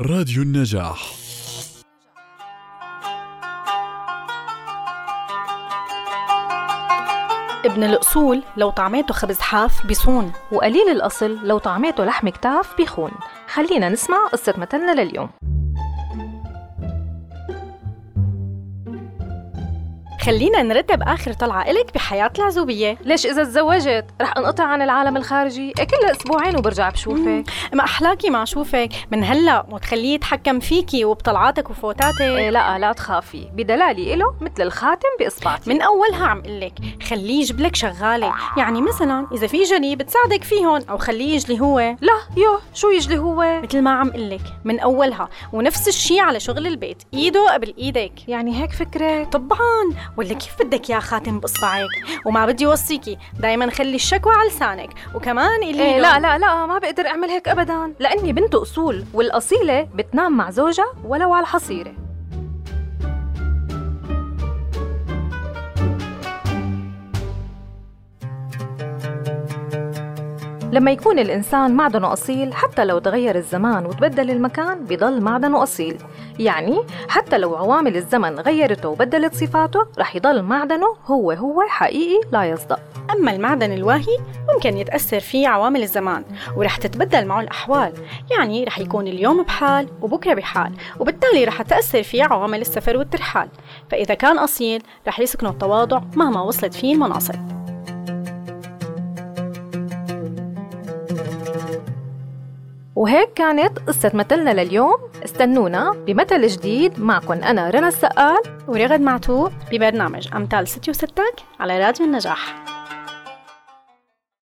راديو النجاح. ابن الأصول لو طعميته خبز حاف بيصون وقليل الأصل لو طعميته لحم كتاف بيخون. خلينا نسمع قصة مثلنا لليوم. خلينا نرتب آخر طلعة إلك بحياة العزوبية. ليش إذا تزوجت؟ رح أنقطع عن العالم الخارجي. كل أسبوعين وبرجع بشوفك. ما أحلاكي ما أشوفك. من هلأ وتخليه يتحكم فيكي وبطلعاتك وفوتاتك. إيه لا لا تخافي. بدلالي إله مثل الخاتم بإصبعتي. من أولها عم قلك خليه يجيب لك شغالة. يعني مثلا إذا في جري بتساعدك فيهم أو خليه يجلي هو. لا يو شو يجلي هو؟ مثل ما عم قلك من أولها. ونفس الشي على شغل البيت. إيده قبل إيدك. يعني هيك فكرة؟ طبعا. ولا كيف بدك يا خاتم باصبعك وما بدي أوصيكي. دائما خلي الشكوى على لسانك. وكمان اللي إيه لا لا لا ما بقدر أعمل هيك ابدا. لأني بنت أصول والأصيلة بتنام مع زوجها ولو على الحصيره لما يكون الإنسان معدنه أصيل حتى لو تغير الزمان وتبدل المكان بضل معدنه أصيل. يعني حتى لو عوامل الزمن غيرته وبدلت صفاته رح يضل معدنه هو هو حقيقي لا يصدق. أما المعدن الواهي ممكن يتأثر فيه عوامل الزمان ورح تتبدل معه الأحوال. يعني رح يكون اليوم بحال وبكرة بحال وبالتالي رح تأثر فيه عوامل السفر والترحال. فإذا كان أصيل رح يسكنه التواضع مهما وصلت فيه المناصب. وهيك كانت قصة مثلنا لليوم. استنونا بمثل جديد معكم أنا رنا السقال ورغد معتوق ببرنامج أمثال ستي وستك على راديو النجاح.